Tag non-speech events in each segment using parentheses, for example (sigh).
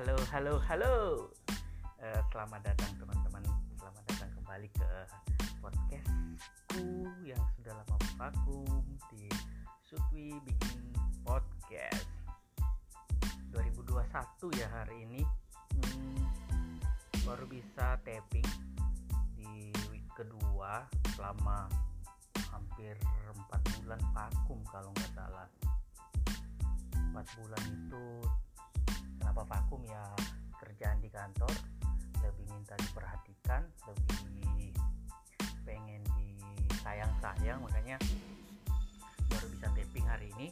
halo, halo, halo. Eh, selamat datang teman-teman. Selamat datang kembali ke podcastku yang sudah lama vakum di Sutwi bikin podcast 2021 ya hari ini. Hmm, baru bisa tapping di week kedua selama hampir empat bulan vakum kalau nggak salah. Empat bulan itu kenapa vakum ya kerjaan di kantor lebih minta diperhatikan lebih pengen disayang-sayang makanya baru bisa taping hari ini.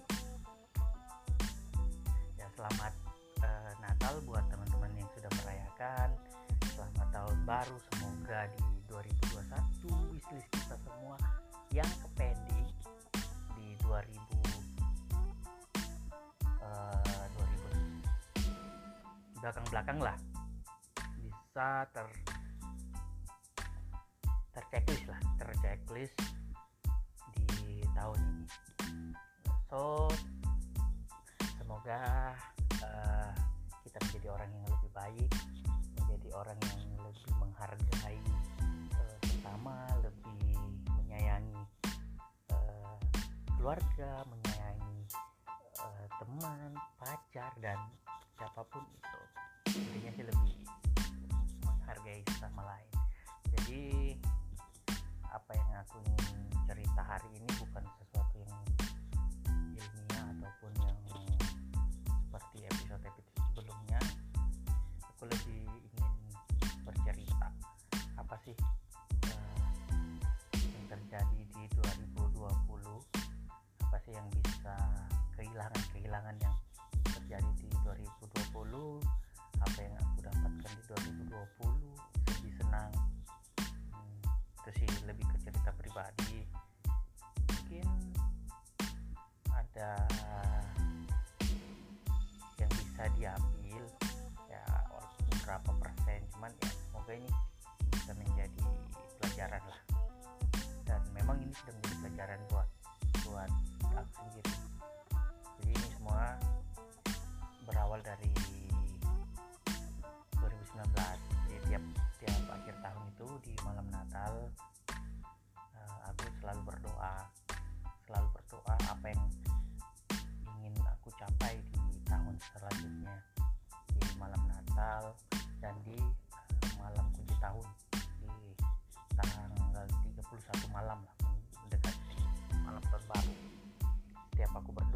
Ya selamat eh, Natal buat teman-teman yang sudah merayakan. Selamat tahun baru semoga di 2021 wishlist kita semua yang kependi di 2000 eh, 2000 belakang-belakang lah. Bisa ter terchecklist lah terchecklist di tahun ini. So semoga eh, kita menjadi orang yang lebih baik menjadi orang yang lebih menghargai eh, sesama lebih menyayangi eh, keluarga menyayangi eh, teman pacar dan siapa pun itu intinya sih lebih menghargai sesama lain. Jadi apa yang aku ingin cerita hari ini bukan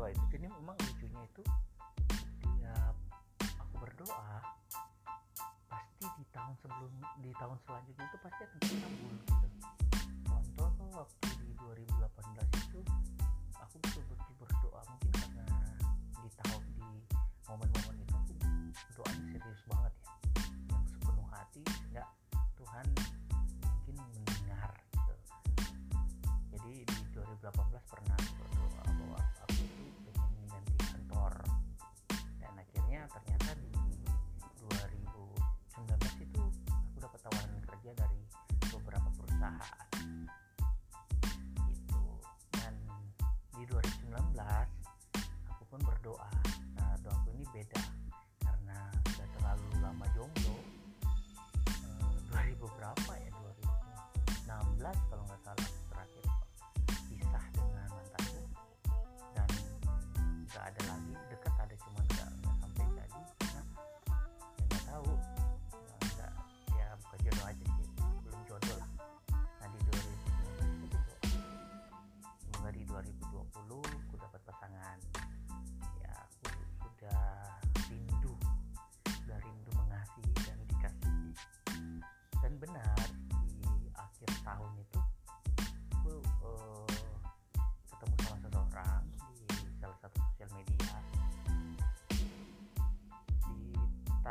berdoa itu jadi memang lucunya itu setiap aku berdoa pasti di tahun sebelum di tahun selanjutnya itu pasti akan terkabul gitu. Contoh waktu di 2018 itu aku betul-betul berdoa mungkin karena di tahun di momen-momen itu aku doanya serius banget ya. Yang sepenuh hati sehingga Tuhan mungkin mendengar gitu. Jadi di 2018 pernah berdoa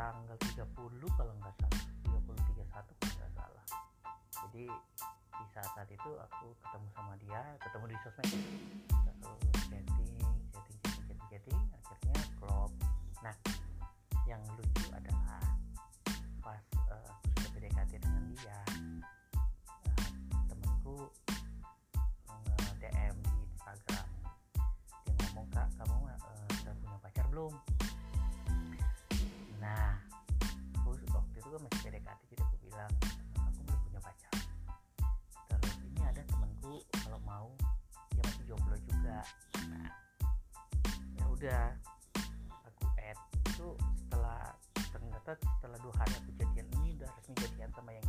tanggal 30 kalau nggak salah. 30 31 kalau nggak salah. Jadi di saat saat itu aku ketemu sama dia ketemu di sosmed. Terus chatting chatting chatting chatting chatting. Akhirnya klop. Nah yang lucu adalah pas eh, aku sudah PDKT dengan dia eh, temenku nge-DM di Instagram. Dia ngomong kak kamu eh, sudah punya pacar belum nah kan masih PDKT jadi aku bilang aku belum punya pacar. Terus ini ada temanku kalau mau dia masih jomblo juga. Nah ya udah aku add. Itu setelah ternyata setelah dua hari aku jadian ini udah resmi jadian sama yang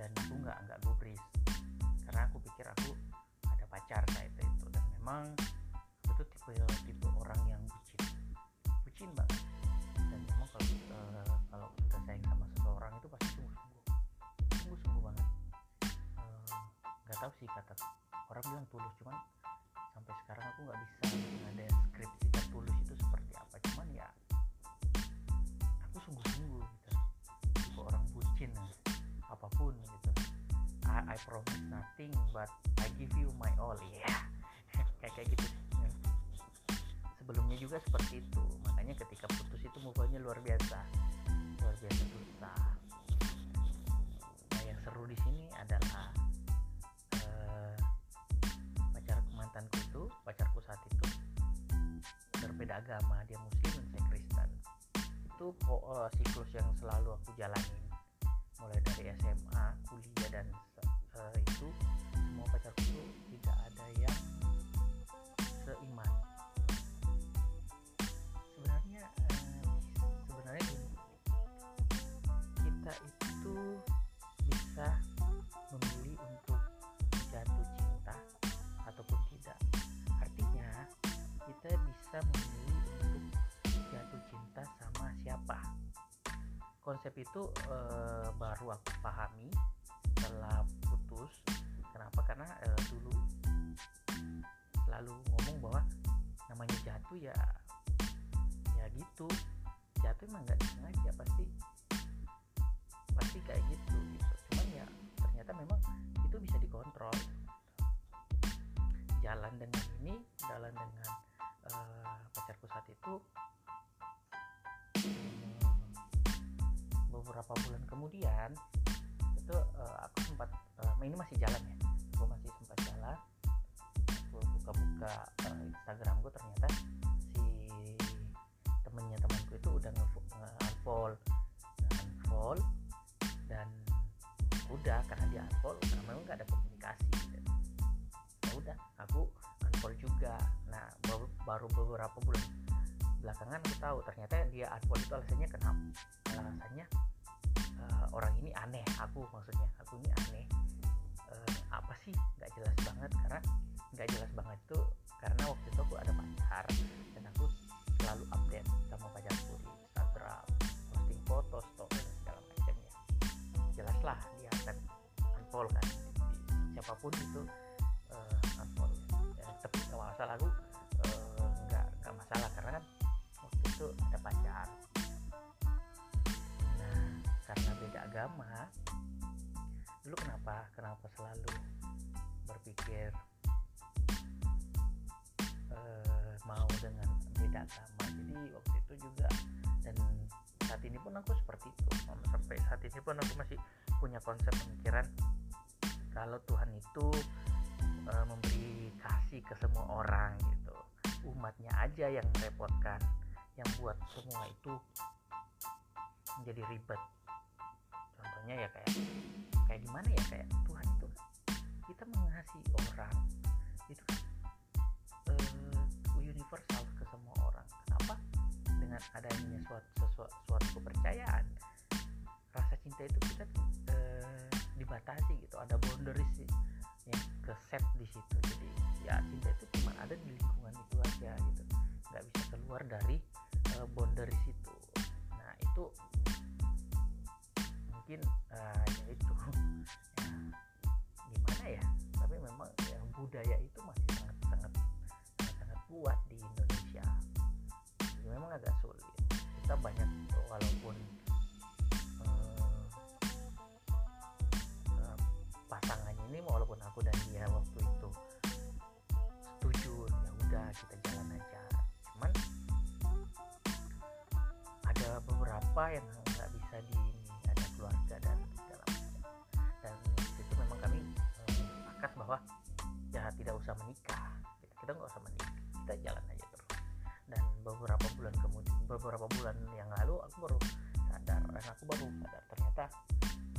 dan aku nggak nggak gubris karena aku pikir aku ada pacar kayak itu dan memang aku tuh tipe tipe orang yang bucin. Bucin banget. Dan memang kalau uh, kalau sudah sayang sama seseorang itu pasti sungguh-sungguh. Sungguh-sungguh banget. Nggak uh, tahu sih kata orang bilang tulus cuman I, promise nothing but I give you my all ya yeah. (laughs) kayak kayak gitu. Sebelumnya juga seperti itu. Makanya ketika putus itu mukanya luar biasa. Luar biasa susah. Nah yang seru di sini adalah uh, pacarku mantanku itu pacarku saat itu berbeda agama. Dia muslim dan saya Kristen. Itu uh, siklus yang selalu aku jalanin. Mulai dari SMA kuliah dan uh, itu semua pacarku itu tidak ada yang seiman. Sebenarnya uh, sebenarnya gini kita itu bisa memilih untuk jatuh cinta ataupun tidak. Artinya kita bisa memilih untuk jatuh cinta sama siapa. Konsep itu e, baru aku pahami setelah putus kenapa? Karena e, dulu selalu ngomong bahwa namanya jatuh ya ya gitu. Jatuh emang nggak disengaja pasti pasti kayak gitu gitu. Cuman ya ternyata memang itu bisa dikontrol. Jalan dengan ini jalan dengan uh, pacarku saat itu beberapa bulan kemudian itu uh, aku sempat uh, ini masih jalan ya. Aku masih sempat jalan. Aku buka-buka uh, Instagram gue ternyata si temennya temanku itu udah nge-unfollow unfollow dan udah karena dia unfollow karena memang gak ada komunikasi gitu. ya udah aku unfollow juga. Nah baru, baru beberapa bulan belakangan aku tahu ternyata dia unfollow itu alasannya kenapa? Alasannya uh, orang ini aneh aku maksudnya. Aku ini aneh. Uh, apa sih? Nggak jelas banget karena nggak jelas banget itu karena waktu itu aku ada pacar dan aku selalu update sama pacarku di Instagram posting foto story dan segala macamnya jelaslah dia akan unfollow kan. Siapa pun itu uh, unfollow. Ya, tapi kalau masalah aku nggak uh, masalah. Karena kan waktu itu ada pacar agama dulu kenapa kenapa selalu berpikir uh, mau dengan beda agama? Jadi waktu itu juga dan saat ini pun aku seperti itu. Sampai saat ini pun aku masih punya konsep pemikiran kalau Tuhan itu e, memberi kasih ke semua orang gitu. Umatnya aja yang merepotkan yang buat semua itu menjadi ribet contohnya ya kayak kayak gimana ya kayak Tuhan itu kita mengasihi orang itu kan? E, universal ke semua orang. Kenapa? Dengan adanya suatu sesuatu, suatu kepercayaan rasa cinta itu kita e, dibatasi gitu ada boundaries yang ke set di situ. Jadi ya cinta itu cuma ada di lingkungan itu aja gitu. Nggak bisa keluar dari e, boundaries itu nah itu mungkin uh, ya itu. (laughs) Ya, gimana ya? Tapi memang ya, budaya itu masih sangat sangat sangat, sangat kuat di Indonesia. Jadi memang agak sulit. Kita banyak walaupun uh, uh, pasangannya ini walaupun aku dan dia waktu itu setuju ya udah kita jalan aja. Cuman ada beberapa yang usah menikah kita kita nggak usah menikah kita jalan aja terus. Dan beberapa bulan kemudian beberapa bulan yang lalu aku baru sadar dan aku baru sadar. Ternyata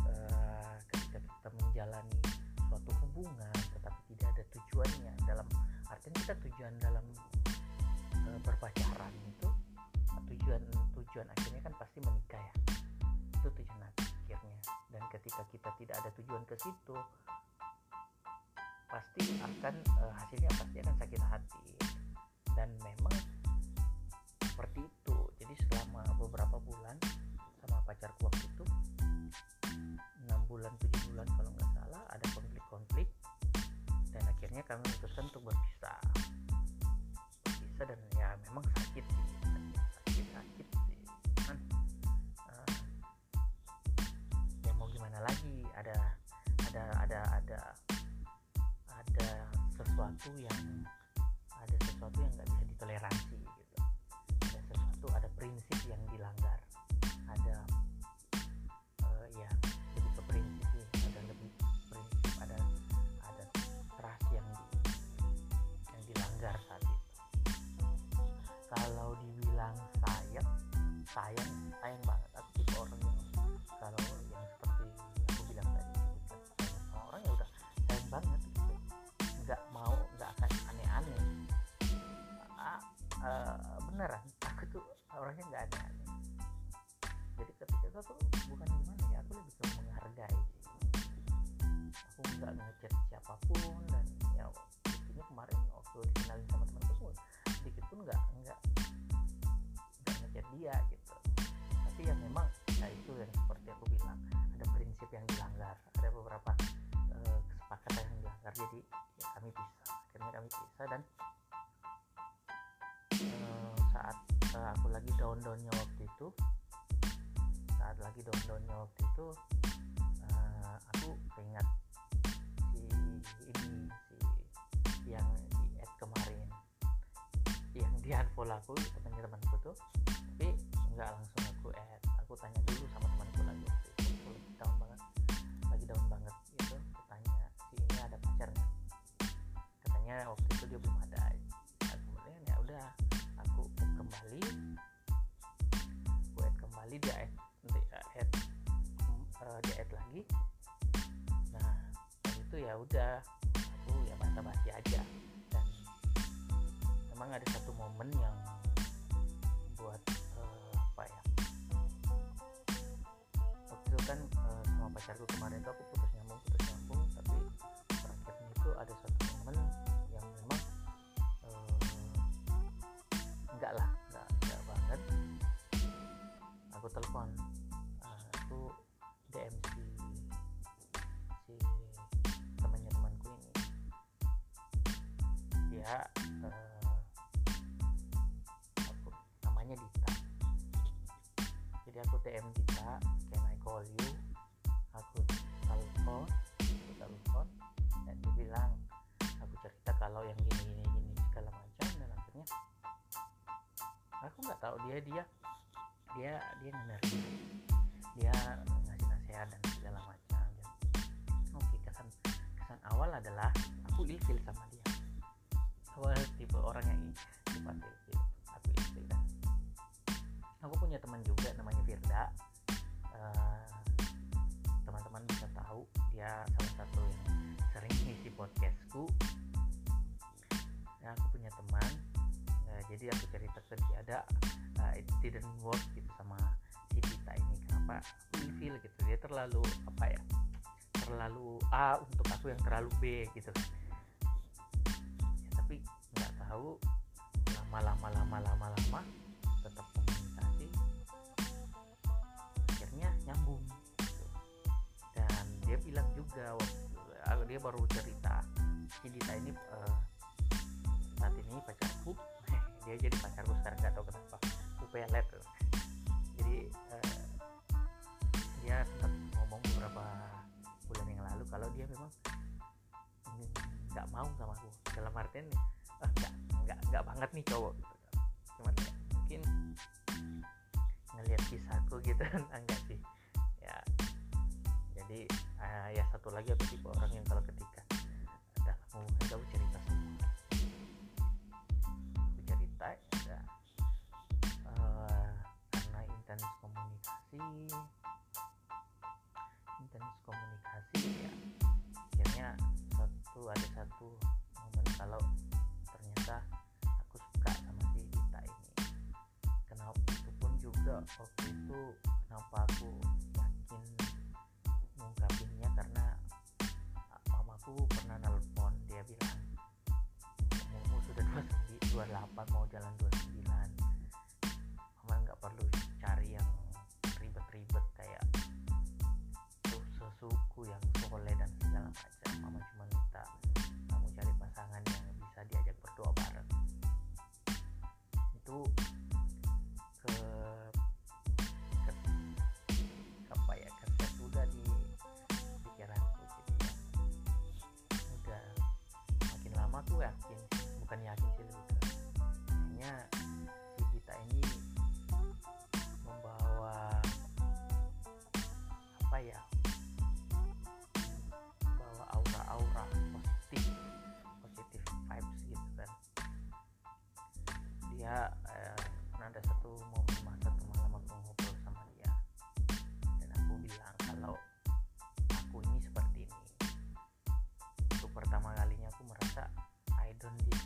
uh, ketika kita menjalani suatu hubungan tetapi tidak ada tujuannya dalam artinya kita tujuan dalam uh, berpacaran itu tujuan tujuan akhirnya kan pasti menikah ya. Itu tujuan akhirnya. Dan ketika kita tidak ada tujuan ke situ akan uh, hasilnya pasti akan sakit hati. Dan memang seperti itu. Jadi selama beberapa bulan sama pacarku waktu itu enam bulan tujuh bulan kalau nggak salah ada konflik-konflik. Dan akhirnya kami memutuskan untuk berpisah. Berpisah dan ya memang sakit sih. Sakit sakit, sih. Kan uh, mau gimana lagi sesuatu yang ada sesuatu yang nggak bisa ditoleransi gitu. Ada sesuatu ada prinsip yang dilanggar. Ada uh, ya lebih ke prinsip ada lebih prinsip ada ada trust yang di, yang dilanggar saat itu. Kalau dibilang sayang sayang ngechat dia gitu. Tapi ya memang ya itu yang seperti aku bilang ada prinsip yang dilanggar ada beberapa uh, kesepakatan yang dilanggar jadi ya kami pisah akhirnya kami pisah dan uh, saat uh, aku lagi down-downnya waktu itu saat lagi down-downnya waktu itu uh, aku keingat si ini di unfollow aku temannya temanku tuh. Tapi nggak langsung aku add aku tanya dulu sama temanku lagi waktu itu aku lagi down banget lagi down banget gitu. Aku tanya si ini ada pacar katanya waktu itu dia belum ada. Nah, kemudian ya udah aku add kembali. Aku add kembali dia add dia add uh, dia add lagi. Nah itu ya udah aku ya basa-basi aja memang ada satu momen yang buat uh, apa ya? Waktu itu kan uh, sama pacarku kemarin tuh aku putus nyambung putus nyambung tapi terakhirnya itu ada satu momen yang memang uh, enggak lah enggak enggak banget. Aku telepon uh, aku DM si si temannya temanku ini. Dia namanya Dita. Jadi aku DM Dita can I call you aku telepon aku telepon dan dia bilang aku cerita kalau yang gini gini gini segala macam. Dan akhirnya aku nggak tahu dia dia dia dia ngenerima. Dia ngasih nasihat dan segala macam. Dan oke kesan kesan awal adalah aku ilfil sama dia. Awal tipe orang yang sifat ilfil aku ilfil. dan aku punya teman juga namanya Firda. Eh, teman-teman bisa tahu dia salah satu yang sering ngisi podcastku. Ya aku punya teman. Eh, jadi aku cerita ke dia ada uh, it didn't work gitu sama si Dita ini. Kenapa feel gitu? Dia terlalu apa ya terlalu A untuk aku yang terlalu B gitu kan. Ya, tapi nggak tahu lama-lama lama-lama lama nyambung. Dan dia bilang juga waktu dia baru cerita si Dita ini uh, saat ini pacarku (laughs) dia jadi pacarku sekarang nggak tahu kenapa aku pelet uh, dia sempat ngomong beberapa bulan yang lalu kalau dia memang nggak mau sama aku. Dalam artian ah nggak nggak nggak banget nih cowok gitu. Ya, mungkin ngelihat kisahku gitu (laughs) enggak sih jadi uh, ya satu lagi aku tipe orang yang kalau ketika ada hubungan kamu cerita semua aku cerita ya uh, karena intens komunikasi. Intens komunikasi ya. Akhirnya satu ada satu momen kalau ternyata aku suka sama si Dita ini. Kenapa itu pun juga waktu itu kenapa aku mengungkapinnya karena mamaku pernah nelpon dia bilang umurmu sudah 28 mau jalan 29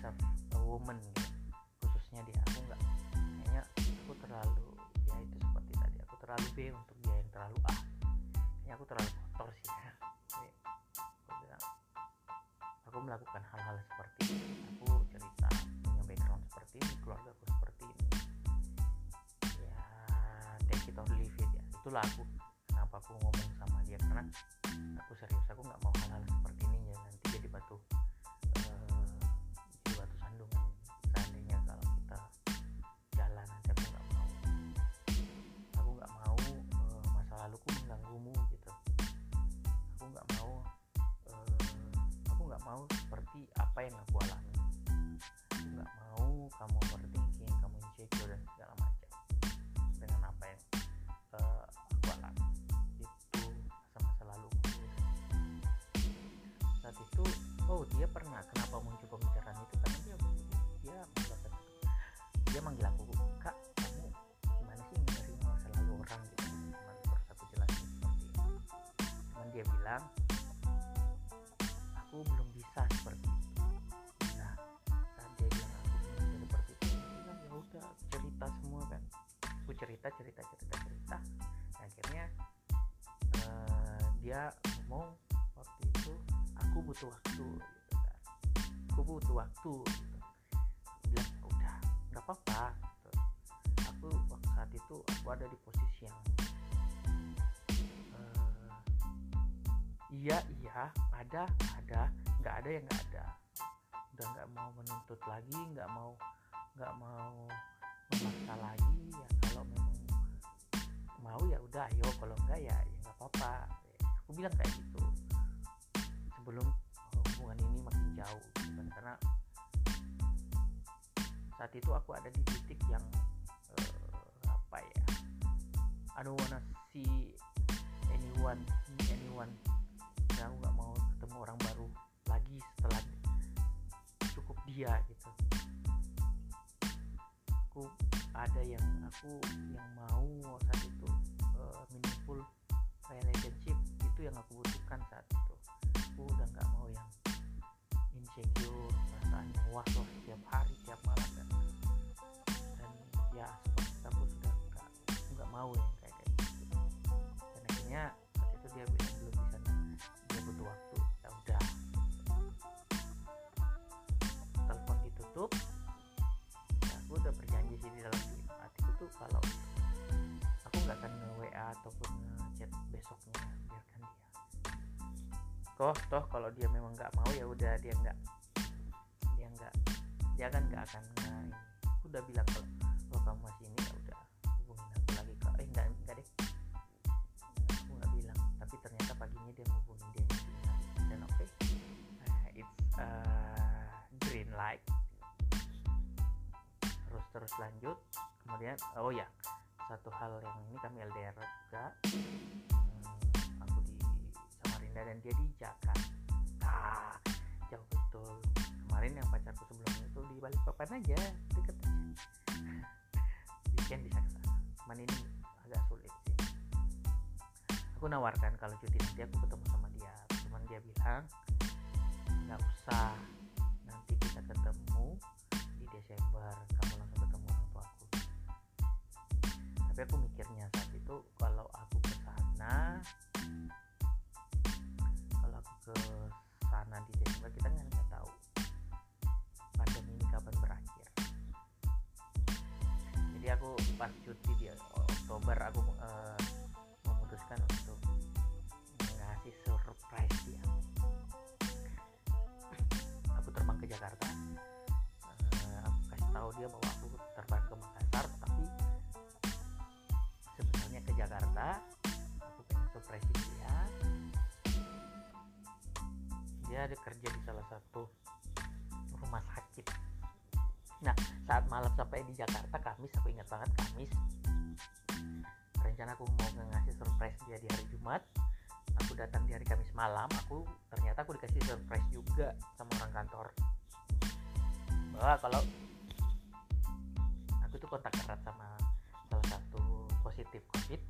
deserve a woman gitu khususnya dia aku nggak kayaknya aku terlalu ya itu seperti tadi aku terlalu B untuk dia yang terlalu A. Kayaknya aku terlalu kotor sih. Ya Jadi, aku bilang aku melakukan hal-hal seperti ini. Aku cerita punya background seperti ini keluarga aku seperti ini. Ya take it or leave it ya. Itulah aku kenapa aku ngomong sama dia. Karena aku serius aku nggak mau hal-hal seperti ini ya nanti jadi batu mau seperti apa yang aku alami. Nggak mau kamu overthinking kamu insecure dan segala macam dengan apa yang eh, aku alami. Itu masa-masa laluku saat itu oh dia pernah. Kenapa muncul pembicaraan itu? Karena dia dia dia manggil aku kak kamu gimana sih menerima masa lalu orang gitu? Cuman terus aku jelasin seperti ini cuman dia bilang aku belum cerita cerita cerita cerita. Nah, akhirnya eh, dia ngomong waktu itu aku butuh waktu gitu kan. Aku butuh waktu gitu. Bilang "Ya udah nggak apa-apa gitu. aku waktu saat itu aku ada di posisi yang eh, iya iya ada ada nggak ada ya nggak ada. Udah nggak mau menuntut lagi nggak mau nggak mau memaksa lagi ya mau ya udah ayo. Kalau enggak ya ya nggak apa-apa. Aku bilang kayak gitu. Sebelum hubungan ini makin jauh gitu. Karena saat itu aku ada di titik yang eh, apa ya I don't wanna see anyone anyone. Dan aku nggak mau ketemu orang baru lagi setelah cukup dia gitu. Aku ada yang aku yang mau saat itu uh, meaningful relationship itu yang aku butuhkan saat itu. Aku udah nggak mau yang insecure perasaan yang was was tiap hari tiap malam dan dan ya seperti aku sudah nggak nggak mau yang kayak kayak gitu. Dan akhirnya saat itu dia tuh kalau aku nggak akan nge WA ataupun chat besoknya biarkan dia. Toh toh kalau dia memang nggak mau ya udah dia nggak dia nggak dia kan nggak akan aku udah bilang kalau kalau kamu masih ini ya udah hubungin aku lagi. Kak eh nggak enggak deh. Aku nggak bilang tapi ternyata paginya dia ngubungin dia dan oke okay, uh, it's uh, green light. Terus terus lanjut kemudian oh ya satu hal yang ini kami LDR juga. Hmm, aku di Samarinda dan dia di Jakarta. Jauh betul. Kemarin yang pacarku sebelumnya itu di Balikpapan aja deket aja. (laughs) Weekend bisa ke cuman ini agak sulit sih. Aku nawarkan kalau cuti nanti aku ketemu sama dia. Cuman dia bilang nggak usah nanti kita ketemu di Desember. Kamu langsung ketemu tapi aku mikirnya saat itu kalau aku ke sana kalau aku ke sana di Desember kita kan nggak tahu pandemi ini kapan berakhir. Jadi aku pas cuti di Oktober aku uh, memutuskan untuk ngasih surprise dia. Aku terbang ke Jakarta uh, aku kasih tahu dia bahwa aku terbang ke Makassar Jakarta. Aku pengen surprise dia dia ada kerja di salah satu rumah sakit. Nah saat malam sampai di Jakarta Kamis aku ingat banget Kamis. Rencana aku mau ngasih surprise dia di hari Jumat. Aku datang di hari Kamis malam aku ternyata aku dikasih surprise juga sama orang kantor. Bahwa kalau aku tuh kontak erat sama salah satu positif covid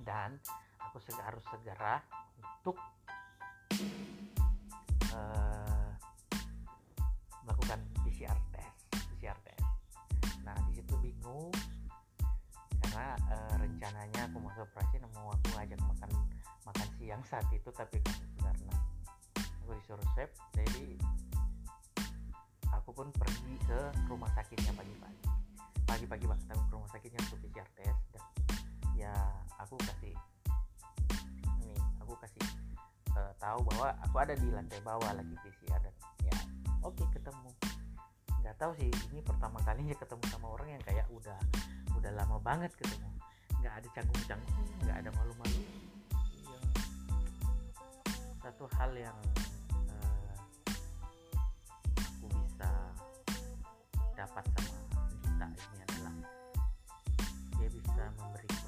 dan aku harus segera untuk uh, melakukan PCR test PCR test. Nah di situ bingung karena uh, rencananya aku mau surprise mau aku ngajak makan makan siang saat itu tapi karena aku disuruh swab. Jadi aku pun pergi ke rumah sakitnya pagi-pagi pagi-pagi banget aku ke rumah sakitnya untuk PCR test dan ya aku kasih ini aku kasih uh, tahu bahwa aku ada di lantai bawah lagi PCR dan ya oke okay, ketemu. Nggak tahu sih ini pertama kalinya ketemu sama orang yang kayak udah udah lama banget ketemu. Nggak ada canggung-canggung nggak ada malu-malu. Yang satu hal yang uh, aku bisa dapat sama Dita ini adalah dia bisa memberi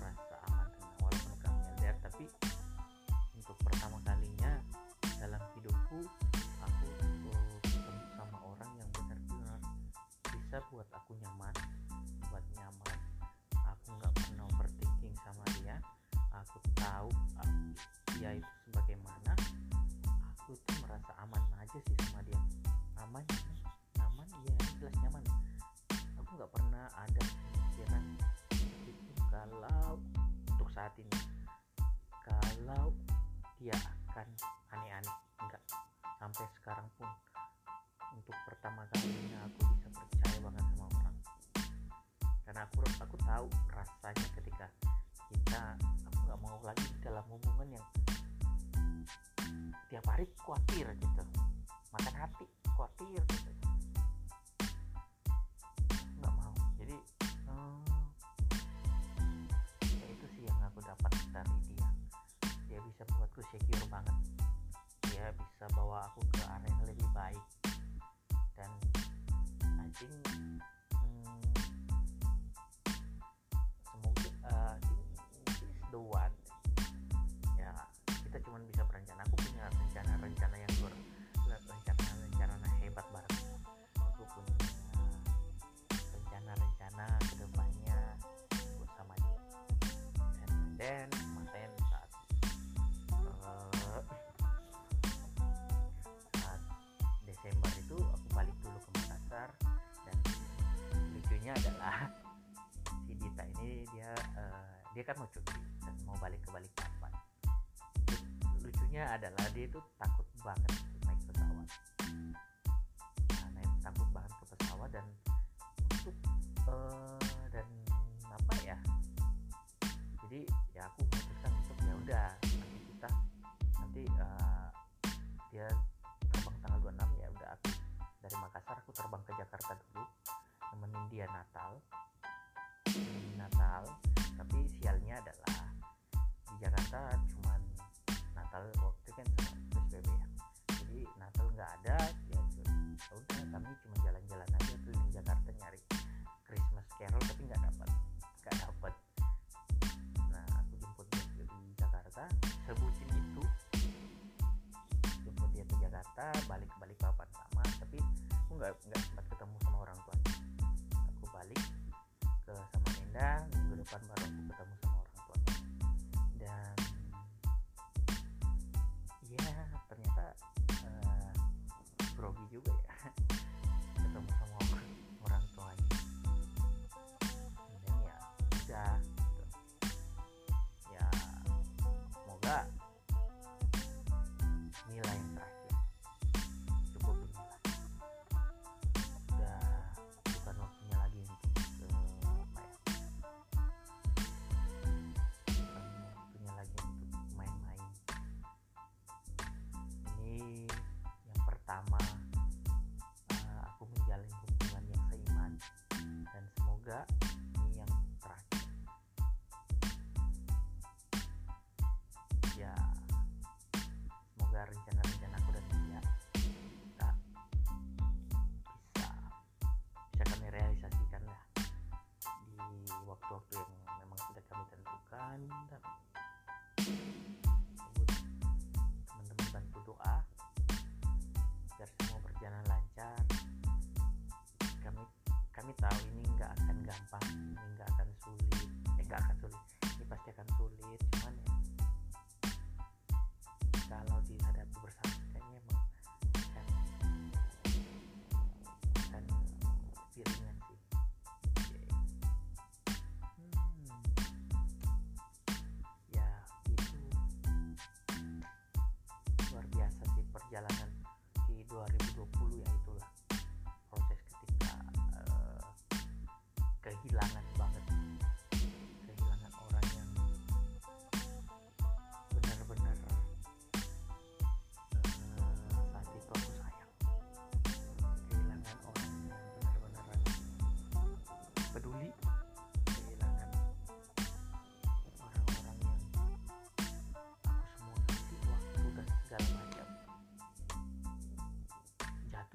ada pikiran itu kalau untuk saat ini bisa bawa aku ke arah yang lebih baik. Dan I hmm, semoga uh, is the one. Ya kita cuma bisa berencana. Aku punya rencana-rencana yang luar rencana-rencana hebat banget. Aku punya rencana-rencana ke depannya bersama dia. Then lucunya adalah si Dita ini dia uh, dia kan mau cuti dan mau balik ke Balikpapan lucunya adalah dia itu takut banget naik pesawat. Nah, naik takut banget ke pesawat dan untuk uh, dan apa ya? Jadi ya aku memutuskan untuk ya udah nanti kita nanti uh, dia terbang tanggal 26 ya udah aku dari Makassar aku terbang ke Jakarta dulu dia Natal. Natal tapi sialnya adalah di Jakarta cuman Natal waktu kan PSBB ya. Jadi Natal nggak ada ya udah kami cuma jalan-jalan aja di Jakarta nyari Christmas Carol tapi nggak dapat nggak dapat. Nah aku jemput dia di Jakarta sebutin itu. Jemput dia ke Jakarta balik 两班。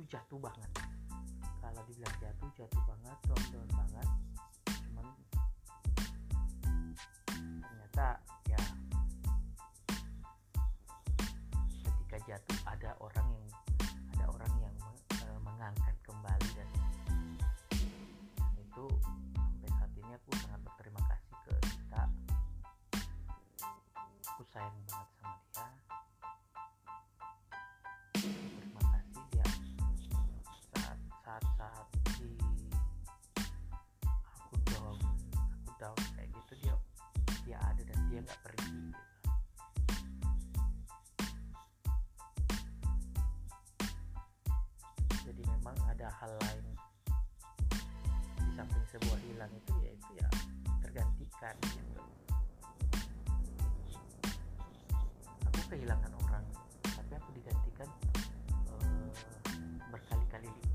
jatuh banget. Kalau dibilang jatuh jatuh banget down banget. Cuman ternyata ya ketika jatuh hal lain di samping sebuah hilang itu ya itu ya tergantikan gitu. Aku kehilangan orang tapi aku digantikan uh, berkali-kali lipat.